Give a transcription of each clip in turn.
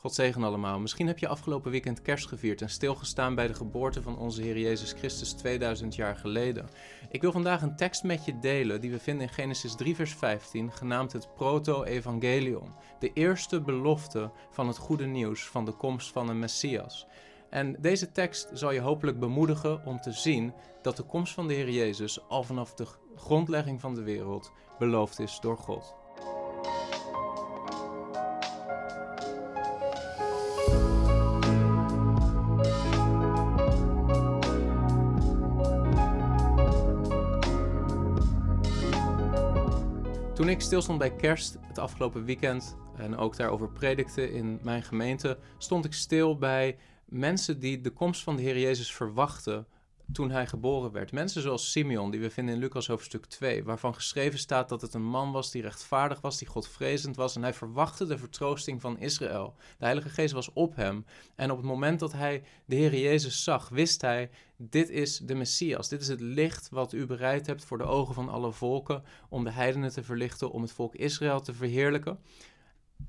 God zegen allemaal. Misschien heb je afgelopen weekend kerst gevierd en stilgestaan bij de geboorte van onze Heer Jezus Christus 2000 jaar geleden. Ik wil vandaag een tekst met je delen die we vinden in Genesis 3 vers 15, genaamd het Proto-Evangelion. De eerste belofte van het goede nieuws van de komst van een Messias. En deze tekst zal je hopelijk bemoedigen om te zien dat de komst van de Heer Jezus al vanaf de grondlegging van de wereld beloofd is door God. Ik stilstond bij kerst het afgelopen weekend en ook daarover predikte in mijn gemeente, stond ik stil bij mensen die de komst van de Heer Jezus verwachten toen hij geboren werd. Mensen zoals Simeon, die we vinden in Lucas hoofdstuk 2, waarvan geschreven staat dat het een man was die rechtvaardig was, die godvrezend was en hij verwachtte de vertroosting van Israël. De Heilige Geest was op hem en op het moment dat hij de Heer Jezus zag, wist hij, dit is de Messias, dit is het licht wat u bereid hebt voor de ogen van alle volken, om de heidenen te verlichten, om het volk Israël te verheerlijken.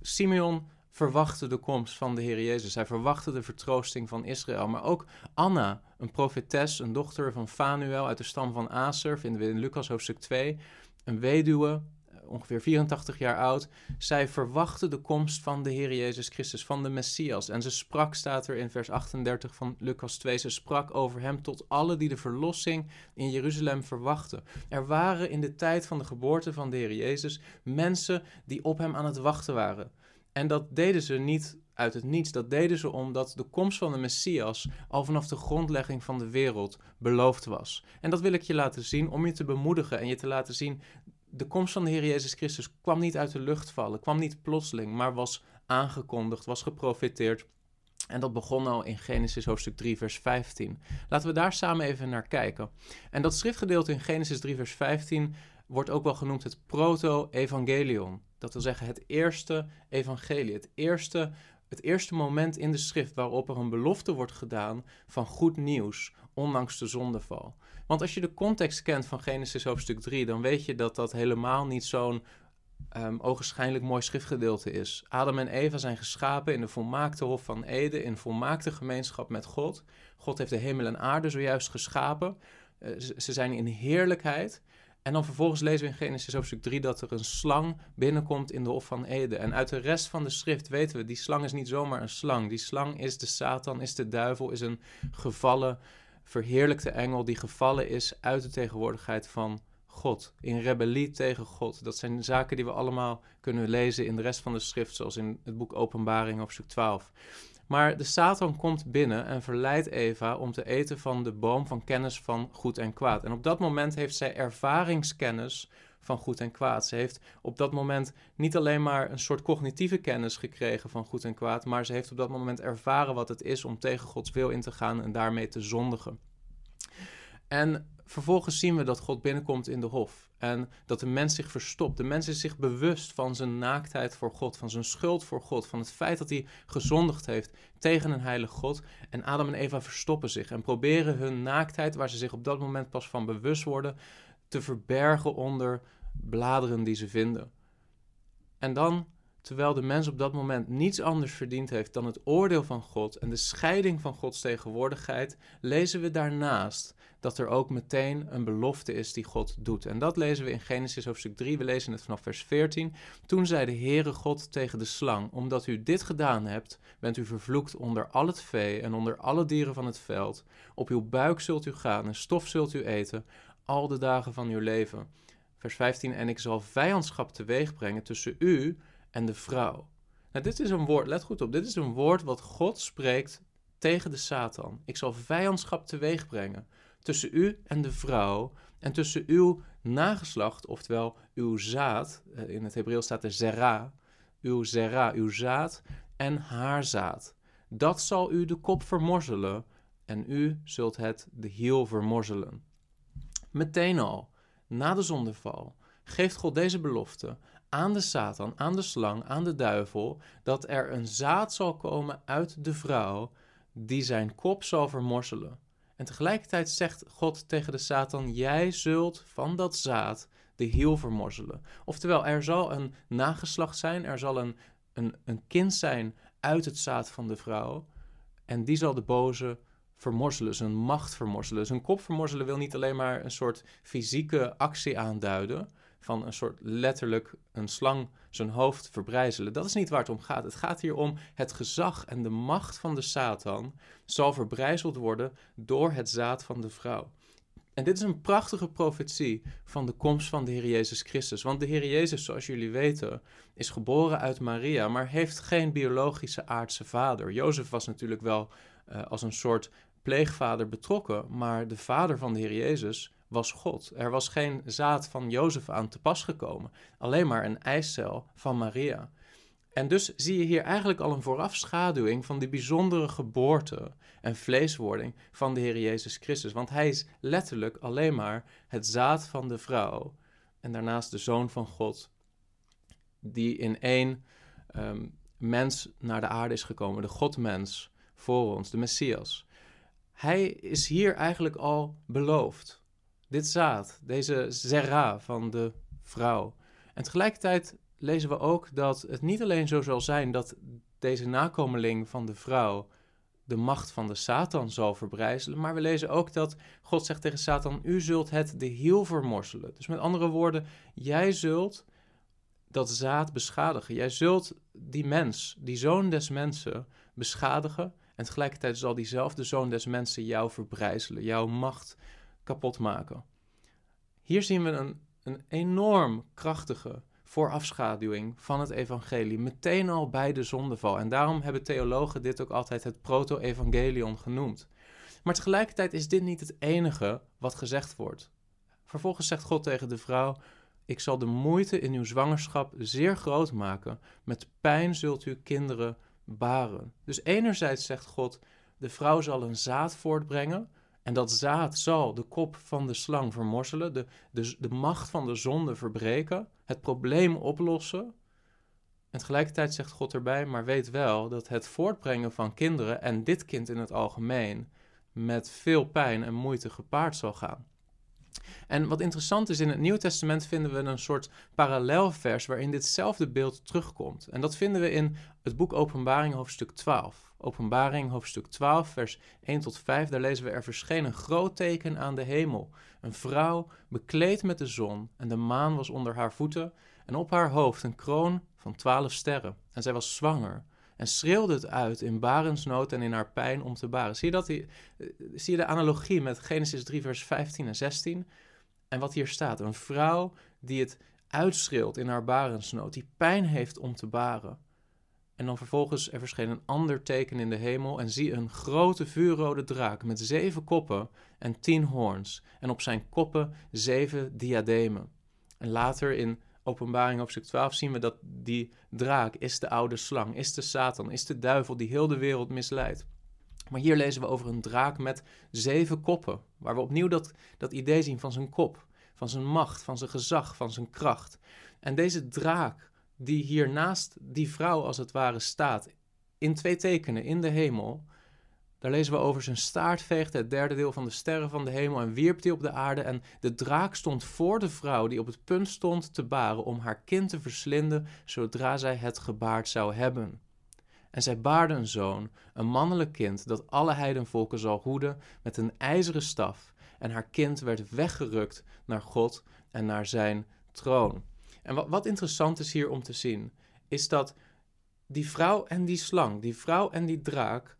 Simeon verwachtte de komst van de Heer Jezus. Hij verwachtte de vertroosting van Israël. Maar ook Anna, een profetes, een dochter van Fanuel uit de stam van Aser, vinden we in Lucas hoofdstuk 2. Een weduwe, eh, ongeveer 84 jaar oud. Zij verwachtte de komst van de Heer Jezus Christus, van de Messias. En ze sprak, staat er in vers 38 van Lucas 2, ze sprak over hem tot alle die de verlossing in Jeruzalem verwachten. Er waren in de tijd van de geboorte van de Heer Jezus mensen die op hem aan het wachten waren. En dat deden ze niet uit het niets. Dat deden ze omdat de komst van de Messias al vanaf de grondlegging van de wereld beloofd was. En dat wil ik je laten zien om je te bemoedigen en je te laten zien. De komst van de Heer Jezus Christus kwam niet uit de lucht vallen, kwam niet plotseling, maar was aangekondigd, was geprofiteerd. En dat begon al in Genesis hoofdstuk 3, vers 15. Laten we daar samen even naar kijken. En dat schriftgedeelte in Genesis 3, vers 15 wordt ook wel genoemd het proto-evangelion. Dat wil zeggen het eerste evangelie, het eerste, het eerste moment in de schrift waarop er een belofte wordt gedaan van goed nieuws, ondanks de zondeval. Want als je de context kent van Genesis hoofdstuk 3, dan weet je dat dat helemaal niet zo'n um, ogenschijnlijk mooi schriftgedeelte is. Adam en Eva zijn geschapen in de volmaakte hof van Eden, in volmaakte gemeenschap met God. God heeft de hemel en aarde zojuist geschapen. Uh, ze zijn in heerlijkheid. En dan vervolgens lezen we in Genesis hoofdstuk 3 dat er een slang binnenkomt in de Hof van Eden. En uit de rest van de schrift weten we, die slang is niet zomaar een slang. Die slang is de Satan, is de duivel, is een gevallen, verheerlijkte engel die gevallen is uit de tegenwoordigheid van God. In rebellie tegen God. Dat zijn zaken die we allemaal kunnen lezen in de rest van de schrift, zoals in het boek Openbaring hoofdstuk 12. Maar de Satan komt binnen en verleidt Eva om te eten van de boom van kennis van goed en kwaad. En op dat moment heeft zij ervaringskennis van goed en kwaad. Ze heeft op dat moment niet alleen maar een soort cognitieve kennis gekregen van goed en kwaad, maar ze heeft op dat moment ervaren wat het is om tegen Gods wil in te gaan en daarmee te zondigen. En vervolgens zien we dat God binnenkomt in de hof. En dat de mens zich verstopt. De mens is zich bewust van zijn naaktheid voor God, van zijn schuld voor God, van het feit dat hij gezondigd heeft tegen een heilig God. En Adam en Eva verstoppen zich en proberen hun naaktheid, waar ze zich op dat moment pas van bewust worden, te verbergen onder bladeren die ze vinden. En dan terwijl de mens op dat moment niets anders verdiend heeft dan het oordeel van God en de scheiding van Gods tegenwoordigheid, lezen we daarnaast dat er ook meteen een belofte is die God doet. En dat lezen we in Genesis hoofdstuk 3, we lezen het vanaf vers 14. Toen zei de Heere God tegen de slang, omdat u dit gedaan hebt, bent u vervloekt onder al het vee en onder alle dieren van het veld. Op uw buik zult u gaan en stof zult u eten, al de dagen van uw leven. Vers 15, en ik zal vijandschap teweeg brengen tussen u en de vrouw. Nou, dit is een woord, let goed op, dit is een woord wat God spreekt tegen de Satan. Ik zal vijandschap teweeg brengen tussen u en de vrouw en tussen uw nageslacht, oftewel uw zaad, eh, in het Hebreeuws staat er zera, uw zera, uw zaad en haar zaad. Dat zal u de kop vermorzelen en u zult het de hiel vermorzelen. Meteen al, na de zondeval, geeft God deze belofte aan de Satan, aan de slang, aan de duivel, dat er een zaad zal komen uit de vrouw die zijn kop zal vermorzelen. En tegelijkertijd zegt God tegen de Satan: Jij zult van dat zaad de hiel vermorzelen. Oftewel, er zal een nageslacht zijn, er zal een, een, een kind zijn uit het zaad van de vrouw. En die zal de boze vermorzelen, zijn macht vermorzelen. Zijn kop vermorzelen wil niet alleen maar een soort fysieke actie aanduiden, van een soort letterlijk een slang zijn hoofd verbrijzelen. Dat is niet waar het om gaat. Het gaat hier om het gezag en de macht van de Satan zal verbrijzeld worden door het zaad van de vrouw. En dit is een prachtige profetie van de komst van de Heer Jezus Christus. Want de Heer Jezus, zoals jullie weten, is geboren uit Maria, maar heeft geen biologische aardse vader. Jozef was natuurlijk wel uh, als een soort pleegvader betrokken, maar de vader van de Heer Jezus was God. Er was geen zaad van Jozef aan te pas gekomen, alleen maar een eicel van Maria. En dus zie je hier eigenlijk al een voorafschaduwing van die bijzondere geboorte en vleeswording van de Heer Jezus Christus. Want hij is letterlijk alleen maar het zaad van de vrouw en daarnaast de zoon van God, die in één ehm, mens naar de aarde is gekomen, de Godmens voor ons, de Messias. Hij is hier eigenlijk al beloofd. Dit zaad, deze zera van de vrouw. En tegelijkertijd lezen we ook dat het niet alleen zo zal zijn dat deze nakomeling van de vrouw de macht van de Satan zal verbrijzelen, maar we lezen ook dat God zegt tegen Satan: U zult het de hiel vermorzelen. Dus met andere woorden, jij zult dat zaad beschadigen. Jij zult die mens, die zoon des mensen, beschadigen. En tegelijkertijd zal diezelfde zoon des mensen jou verbrijzelen, jouw macht kapot maken. Hier zien we een, een enorm krachtige voorafschaduwing van het evangelie, meteen al bij de zondeval. En daarom hebben theologen dit ook altijd het proto-evangelion genoemd. Maar tegelijkertijd is dit niet het enige wat gezegd wordt. Vervolgens zegt God tegen de vrouw: Ik zal de moeite in uw zwangerschap zeer groot maken. Met pijn zult u kinderen baren. Dus enerzijds zegt God: De vrouw zal een zaad voortbrengen en dat zaad zal de kop van de slang vermorzelen, de, de, de macht van de zonde verbreken, het probleem oplossen. En tegelijkertijd zegt God erbij, maar weet wel dat het voortbrengen van kinderen, en dit kind in het algemeen, met veel pijn en moeite gepaard zal gaan. En wat interessant is, in het Nieuwe Testament vinden we een soort parallelvers waarin ditzelfde beeld terugkomt. En dat vinden we in het boek Openbaring hoofdstuk 12. Openbaring hoofdstuk 12, vers 1 tot 5, daar lezen we er verscheen een groot teken aan de hemel. Een vrouw bekleed met de zon en de maan was onder haar voeten en op haar hoofd een kroon van twaalf sterren. En zij was zwanger en schreeuwde het uit in barensnood en in haar pijn om te baren. Zie je, dat eh, zie je de analogie met Genesis 3, vers 15 en 16? En wat hier staat, een vrouw die het uitschreeuwt in haar barensnood, die pijn heeft om te baren. En dan vervolgens er verscheen een ander teken in de hemel en zie een grote vuurrode draak met zeven koppen en tien hoorns en op zijn koppen zeven diademen. En later in Openbaring hoofdstuk 12 zien we dat die draak is de oude slang, is de Satan, is de duivel die heel de wereld misleidt. Maar hier lezen we over een draak met zeven koppen, waar we opnieuw dat, dat idee zien van zijn kop, van zijn macht, van zijn gezag, van zijn kracht. En deze draak, die hier naast die vrouw als het ware staat, in twee tekenen in de hemel, daar lezen we over zijn staart veegde het derde deel van de sterren van de hemel en wierp die op de aarde. En de draak stond voor de vrouw die op het punt stond te baren om haar kind te verslinden zodra zij het gebaard zou hebben. En zij baarde een zoon, een mannelijk kind, dat alle heidenvolken zal hoeden met een ijzeren staf. En haar kind werd weggerukt naar God en naar zijn troon. En wat, wat interessant is hier om te zien, is dat die vrouw en die slang, die vrouw en die draak,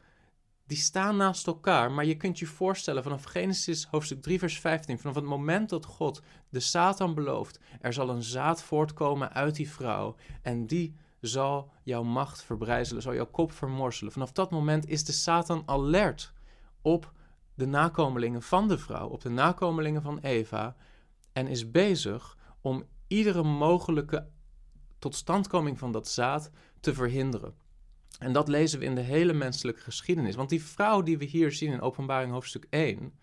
die staan naast elkaar, maar je kunt je voorstellen vanaf Genesis hoofdstuk 3 vers 15, vanaf het moment dat God de Satan belooft, er zal een zaad voortkomen uit die vrouw en die zal jouw macht verbrijzelen, zal jouw kop vermorzelen. Vanaf dat moment is de Satan alert op de nakomelingen van de vrouw, op de nakomelingen van Eva en is bezig om iedere mogelijke totstandkoming van dat zaad te verhinderen. En dat lezen we in de hele menselijke geschiedenis. Want die vrouw die we hier zien in Openbaring hoofdstuk 1,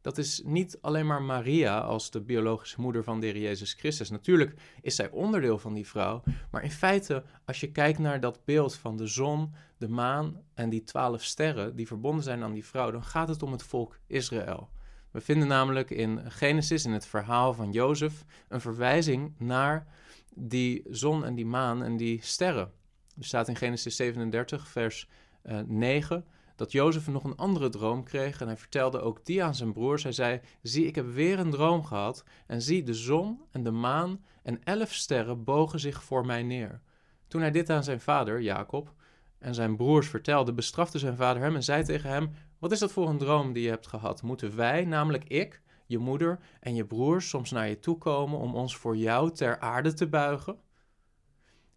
dat is niet alleen maar Maria als de biologische moeder van de Jezus Christus. Natuurlijk is zij onderdeel van die vrouw, maar in feite, als je kijkt naar dat beeld van de zon, de maan en die twaalf sterren die verbonden zijn aan die vrouw, dan gaat het om het volk Israël. We vinden namelijk in Genesis, in het verhaal van Jozef, een verwijzing naar die zon en die maan en die sterren Er staat in Genesis 37, vers uh, eh, 9, dat Jozef nog een andere droom kreeg en hij vertelde ook die aan zijn broers. Hij zei, zie, ik heb weer een droom gehad en zie, de zon en de maan en elf sterren bogen zich voor mij neer. Toen hij dit aan zijn vader, Jacob, en zijn broers vertelde, bestrafte zijn vader hem en zei tegen hem, wat is dat voor een droom die je hebt gehad? Moeten wij, namelijk ik, je moeder en je broers, soms naar je toe komen om ons voor jou ter aarde te buigen?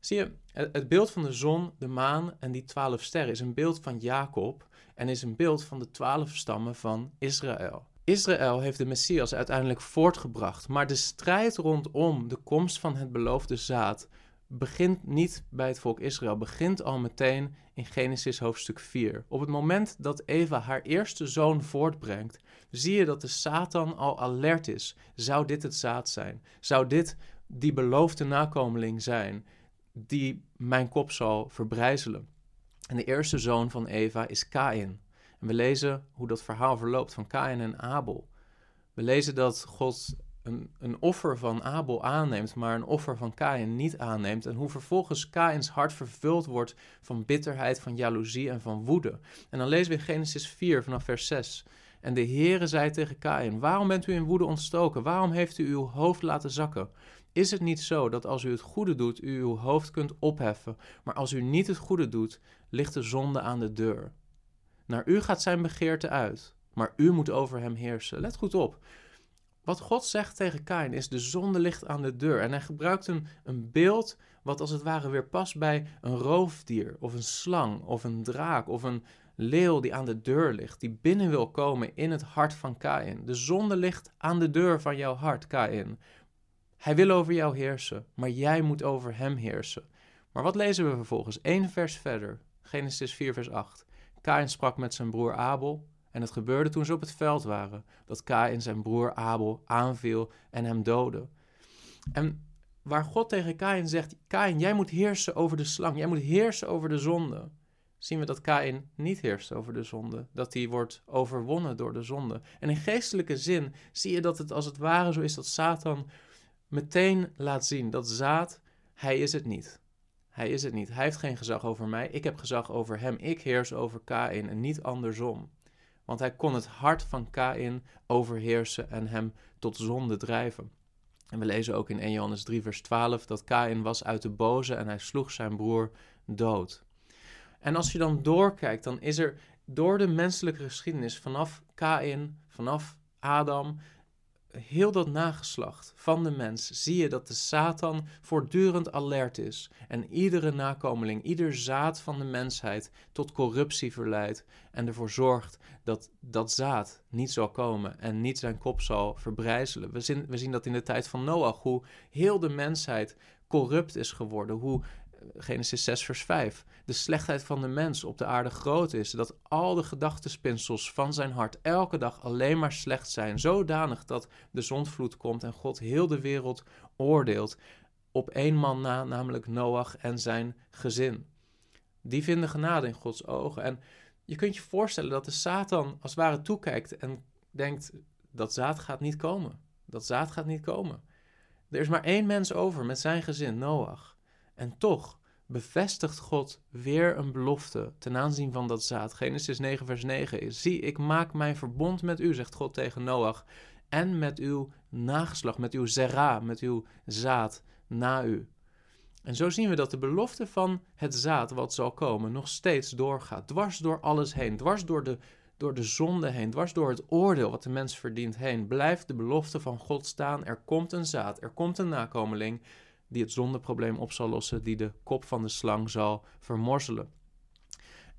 Zie je, het beeld van de zon, de maan en die twaalf sterren is een beeld van Jacob en is een beeld van de twaalf stammen van Israël. Israël heeft de Messias uiteindelijk voortgebracht, maar de strijd rondom de komst van het beloofde zaad begint niet bij het volk Israël, begint al meteen in Genesis hoofdstuk 4. Op het moment dat Eva haar eerste zoon voortbrengt, zie je dat de Satan al alert is. Zou dit het zaad zijn? Zou dit die beloofde nakomeling zijn die mijn kop zal verbrijzelen? En de eerste zoon van Eva is Kain. En we lezen hoe dat verhaal verloopt van Kain en Abel. We lezen dat God een, een offer van Abel aanneemt, maar een offer van Kain niet aanneemt. En hoe vervolgens Kains hart vervuld wordt van bitterheid, van jaloezie en van woede. En dan lezen we in Genesis 4 vanaf vers 6. En de Heere zei tegen Kain: Waarom bent u in woede ontstoken? Waarom heeft u uw hoofd laten zakken? Is het niet zo dat als u het goede doet, u uw hoofd kunt opheffen, maar als u niet het goede doet, ligt de zonde aan de deur? Naar u gaat zijn begeerte uit, maar u moet over hem heersen. Let goed op. Wat God zegt tegen Kain is: de zonde ligt aan de deur. En hij gebruikt een, een beeld wat als het ware weer past bij een roofdier, of een slang, of een draak, of een leeuw die aan de deur ligt, die binnen wil komen in het hart van Kain. De zonde ligt aan de deur van jouw hart, Kain. Hij wil over jou heersen, maar jij moet over hem heersen. Maar wat lezen we vervolgens? Eén vers verder, Genesis 4, vers 8. Kain sprak met zijn broer Abel en het gebeurde toen ze op het veld waren, dat Kain zijn broer Abel aanviel en hem doodde. En waar God tegen Kain zegt, Kain, jij moet heersen over de slang, jij moet heersen over de zonde, zien we dat Kain niet heerst over de zonde, dat hij wordt overwonnen door de zonde. En in geestelijke zin zie je dat het als het ware zo is dat Satan meteen laat zien dat zaad, hij is het niet. Hij is het niet. Hij heeft geen gezag over mij. Ik heb gezag over hem. Ik heers over Kain en niet andersom want hij kon het hart van Kain overheersen en hem tot zonde drijven. En we lezen ook in 1 Johannes 3, vers 12 dat Kain was uit de boze en hij sloeg zijn broer dood. En als je dan doorkijkt, dan is er door de menselijke geschiedenis vanaf Kain, vanaf Adam, heel dat nageslacht van de mens zie je dat de Satan voortdurend alert is en iedere nakomeling, ieder zaad van de mensheid tot corruptie verleidt en ervoor zorgt dat dat zaad niet zal komen en niet zijn kop zal verbrijzelen. We zien, we zien dat in de tijd van Noach, hoe heel de mensheid corrupt is geworden, hoe Genesis 6, vers 5. De slechtheid van de mens op de aarde groot is. Dat al de gedachtenspinsels van zijn hart elke dag alleen maar slecht zijn. Zodanig dat de zondvloed komt en God heel de wereld oordeelt. Op één man na, namelijk Noach en zijn gezin. Die vinden genade in Gods ogen. En je kunt je voorstellen dat de Satan als het ware toekijkt en denkt: dat zaad gaat niet komen. Dat zaad gaat niet komen. Er is maar één mens over met zijn gezin, Noach. En toch bevestigt God weer een belofte ten aanzien van dat zaad. Genesis 9, vers 9 is: Zie, ik maak mijn verbond met u, zegt God tegen Noach, en met uw nageslag, met uw zera, met uw zaad na u. En zo zien we dat de belofte van het zaad wat zal komen nog steeds doorgaat. Dwars door alles heen, dwars door de, door de zonde heen, dwars door het oordeel wat de mens verdient heen, blijft de belofte van God staan. Er komt een zaad, er komt een nakomeling die het zondeprobleem op zal lossen, die de kop van de slang zal vermorzelen.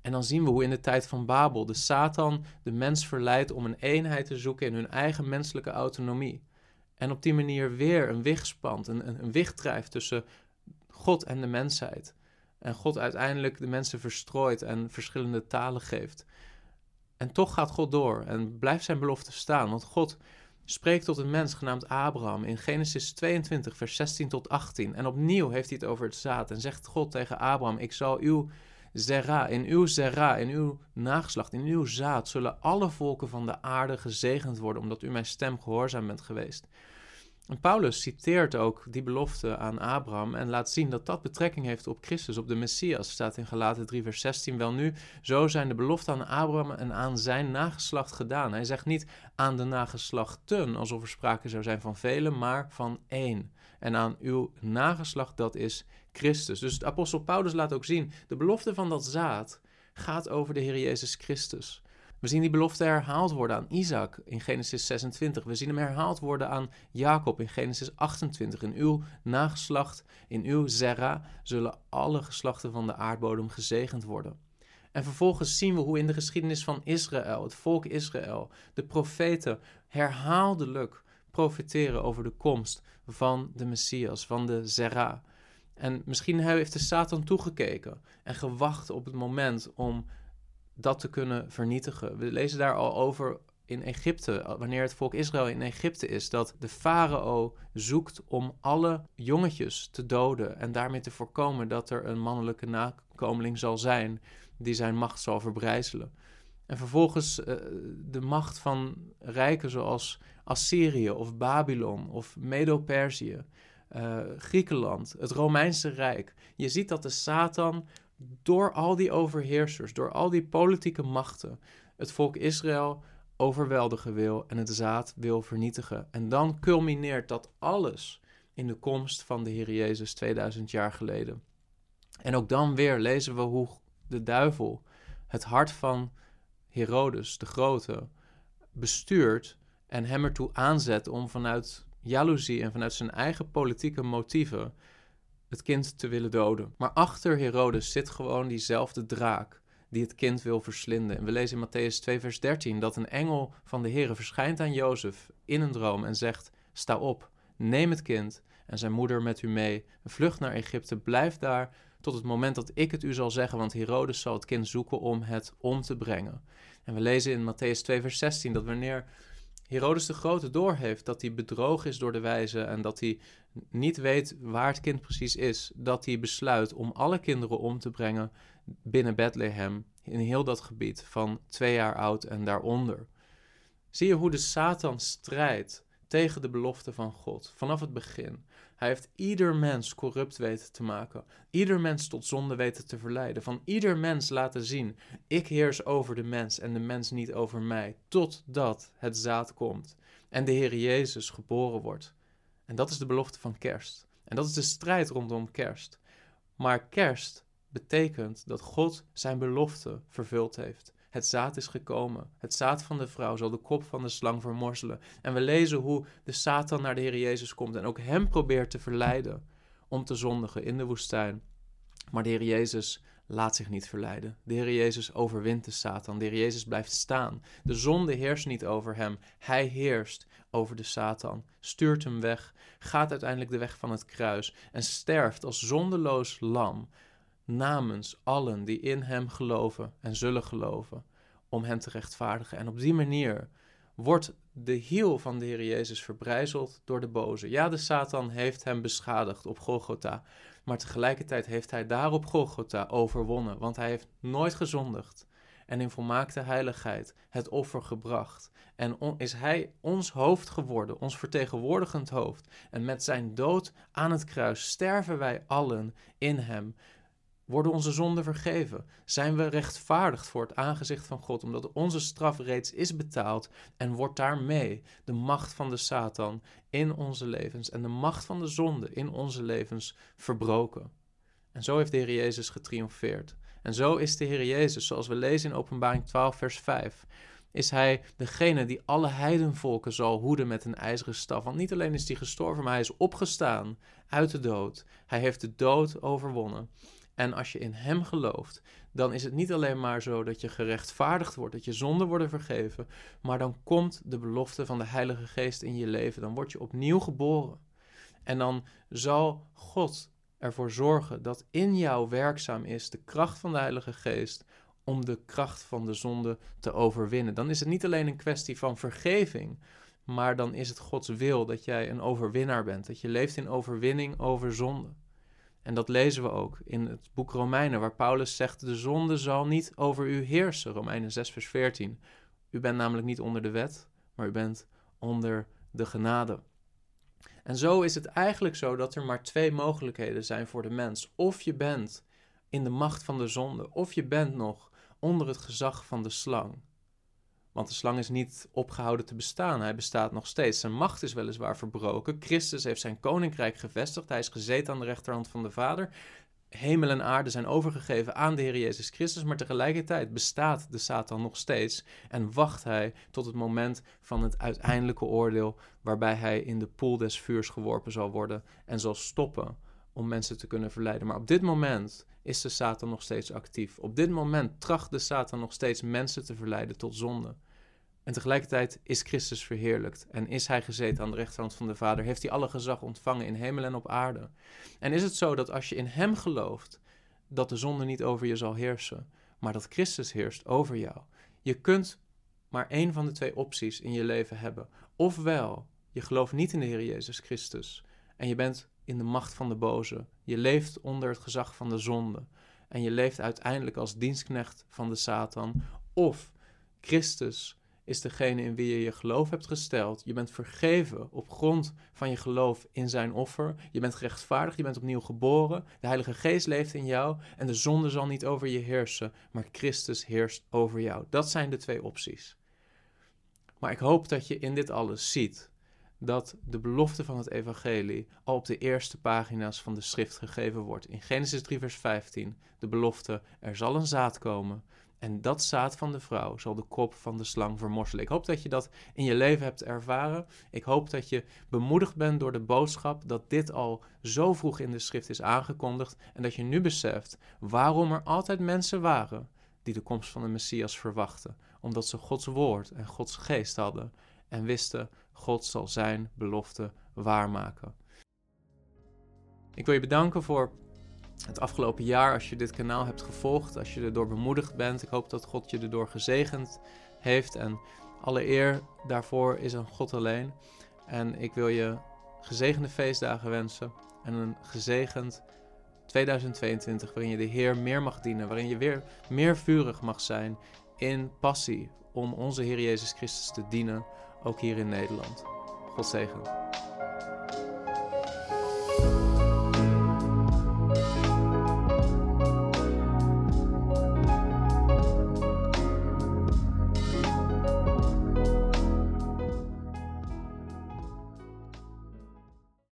En dan zien we hoe in de tijd van Babel de Satan de mens verleidt om een eenheid te zoeken in hun eigen menselijke autonomie. En op die manier weer een wicht spant, een, een, een wicht drijft tussen God en de mensheid. En God uiteindelijk de mensen verstrooit en verschillende talen geeft. En toch gaat God door en blijft zijn belofte staan, want God spreekt tot een mens genaamd Abraham in Genesis 22, vers 16 tot 18. En opnieuw heeft hij het over het zaad en zegt God tegen Abraham: Ik zal uw zera, in uw zera, in uw nageslacht, in uw zaad, zullen alle volken van de aarde gezegend worden, omdat u mijn stem gehoorzaam bent geweest. Paulus citeert ook die belofte aan Abraham en laat zien dat dat betrekking heeft op Christus, op de Messias. Staat in Galaten 3, vers 16. Wel nu, zo zijn de beloften aan Abraham en aan zijn nageslacht gedaan. Hij zegt niet aan de nageslachten, alsof er sprake zou zijn van velen, maar van één. En aan uw nageslacht, dat is Christus. Dus de apostel Paulus laat ook zien, de belofte van dat zaad gaat over de Heer Jezus Christus. We zien die belofte herhaald worden aan Isaac in Genesis 26. We zien hem herhaald worden aan Jacob in Genesis 28. In uw nageslacht, in uw zera, zullen alle geslachten van de aardbodem gezegend worden. En vervolgens zien we hoe in de geschiedenis van Israël, het volk Israël, de profeten herhaaldelijk profeteren over de komst van de Messias, van de Zera. En misschien heeft de Satan toegekeken en gewacht op het moment om dat te kunnen vernietigen. We lezen daar al over in Egypte, wanneer het volk Israël in Egypte is, dat de farao zoekt om alle jongetjes te doden en daarmee te voorkomen dat er een mannelijke nakomeling zal zijn die zijn macht zal verbrijzelen. En vervolgens uh, de macht van rijken zoals Assyrië of Babylon of Medo-Perzië, uh, Griekenland, het Romeinse Rijk. Je ziet dat de Satan door al die overheersers, door al die politieke machten, het volk Israël overweldigen wil en het zaad wil vernietigen. En dan culmineert dat alles in de komst van de Heer Jezus 2000 jaar geleden. En ook dan weer lezen we hoe de duivel het hart van Herodes de Grote bestuurt en hem ertoe aanzet om vanuit jaloezie en vanuit zijn eigen politieke motieven het kind te willen doden. Maar achter Herodes zit gewoon diezelfde draak die het kind wil verslinden. En we lezen in Matthäus 2, vers 13 dat een engel van de Heer verschijnt aan Jozef in een droom en zegt: Sta op, neem het kind en zijn moeder met u mee, vlucht naar Egypte, blijf daar tot het moment dat ik het u zal zeggen, want Herodes zal het kind zoeken om het om te brengen. En we lezen in Matthäus 2, vers 16 dat wanneer Herodes de Grote doorheeft dat hij bedrogen is door de wijze en dat hij niet weet waar het kind precies is, dat hij besluit om alle kinderen om te brengen binnen Bethlehem, in heel dat gebied van twee jaar oud en daaronder. Zie je hoe de Satan strijdt tegen de belofte van God vanaf het begin. Hij heeft ieder mens corrupt weten te maken, ieder mens tot zonde weten te verleiden, van ieder mens laten zien: ik heers over de mens en de mens niet over mij, totdat het zaad komt en de Heer Jezus geboren wordt. En dat is de belofte van kerst. En dat is de strijd rondom kerst. Maar kerst betekent dat God zijn belofte vervuld heeft. Het zaad is gekomen. Het zaad van de vrouw zal de kop van de slang vermorzelen. En we lezen hoe de Satan naar de Heer Jezus komt en ook hem probeert te verleiden om te zondigen in de woestijn. Maar de Heer Jezus laat zich niet verleiden. De Heer Jezus overwint de Satan. De Heer Jezus blijft staan. De zonde heerst niet over hem. Hij heerst over de Satan, stuurt hem weg, gaat uiteindelijk de weg van het kruis en sterft als zondeloos lam namens allen die in hem geloven en zullen geloven, om hem te rechtvaardigen. En op die manier wordt de hiel van de Heer Jezus verbrijzeld door de boze. Ja, de Satan heeft hem beschadigd op Golgotha, maar tegelijkertijd heeft hij daar op Golgotha overwonnen, want hij heeft nooit gezondigd en in volmaakte heiligheid het offer gebracht. En is hij ons hoofd geworden, ons vertegenwoordigend hoofd. En met zijn dood aan het kruis sterven wij allen in hem. Worden onze zonden vergeven? Zijn we rechtvaardigd voor het aangezicht van God, omdat onze straf reeds is betaald en wordt daarmee de macht van de Satan in onze levens en de macht van de zonde in onze levens verbroken? En zo heeft de Heer Jezus getriomfeerd. En zo is de Heer Jezus, zoals we lezen in Openbaring 12, vers 5, is hij degene die alle heidenvolken zal hoeden met een ijzeren staf. Want niet alleen is hij gestorven, maar hij is opgestaan uit de dood. Hij heeft de dood overwonnen. En als je in Hem gelooft, dan is het niet alleen maar zo dat je gerechtvaardigd wordt, dat je zonden worden vergeven, maar dan komt de belofte van de Heilige Geest in je leven. Dan word je opnieuw geboren. En dan zal God ervoor zorgen dat in jou werkzaam is de kracht van de Heilige Geest om de kracht van de zonde te overwinnen. Dan is het niet alleen een kwestie van vergeving, maar dan is het Gods wil dat jij een overwinnaar bent, dat je leeft in overwinning over zonde. En dat lezen we ook in het boek Romeinen, waar Paulus zegt: De zonde zal niet over u heersen. Romeinen 6, vers 14. U bent namelijk niet onder de wet, maar u bent onder de genade. En zo is het eigenlijk zo dat er maar twee mogelijkheden zijn voor de mens. Of je bent in de macht van de zonde, of je bent nog onder het gezag van de slang. Want de slang is niet opgehouden te bestaan. Hij bestaat nog steeds. Zijn macht is weliswaar verbroken. Christus heeft zijn koninkrijk gevestigd. Hij is gezeten aan de rechterhand van de Vader. Hemel en aarde zijn overgegeven aan de Heer Jezus Christus. Maar tegelijkertijd bestaat de Satan nog steeds. En wacht hij tot het moment van het uiteindelijke oordeel. Waarbij hij in de poel des vuurs geworpen zal worden. En zal stoppen om mensen te kunnen verleiden. Maar op dit moment is de Satan nog steeds actief. Op dit moment tracht de Satan nog steeds mensen te verleiden tot zonde. En tegelijkertijd is Christus verheerlijkt en is hij gezeten aan de rechterhand van de Vader. Heeft hij alle gezag ontvangen in hemel en op aarde. En is het zo dat als je in hem gelooft, dat de zonde niet over je zal heersen, maar dat Christus heerst over jou. Je kunt maar één van de twee opties in je leven hebben. Ofwel, je gelooft niet in de Heer Jezus Christus en je bent in de macht van de boze. Je leeft onder het gezag van de zonde. En je leeft uiteindelijk als dienstknecht van de Satan. Of Christus is degene in wie je je geloof hebt gesteld. Je bent vergeven op grond van je geloof in zijn offer. Je bent gerechtvaardigd, je bent opnieuw geboren. De Heilige Geest leeft in jou en de zonde zal niet over je heersen, maar Christus heerst over jou. Dat zijn de twee opties. Maar ik hoop dat je in dit alles ziet dat de belofte van het evangelie al op de eerste pagina's van de schrift gegeven wordt. In Genesis 3 vers 15, de belofte, er zal een zaad komen en dat zaad van de vrouw zal de kop van de slang vermorselen. Ik hoop dat je dat in je leven hebt ervaren. Ik hoop dat je bemoedigd bent door de boodschap dat dit al zo vroeg in de schrift is aangekondigd. En dat je nu beseft waarom er altijd mensen waren die de komst van de Messias verwachten. Omdat ze Gods woord en Gods geest hadden en wisten God zal zijn belofte waarmaken. Ik wil je bedanken voor het afgelopen jaar, als je dit kanaal hebt gevolgd, als je erdoor bemoedigd bent. Ik hoop dat God je erdoor gezegend heeft. En alle eer daarvoor is aan God alleen. En ik wil je gezegende feestdagen wensen en een gezegend 2022 waarin je de Heer meer mag dienen, waarin je weer meer vurig mag zijn in passie om onze Heer Jezus Christus te dienen, ook hier in Nederland. God zegen.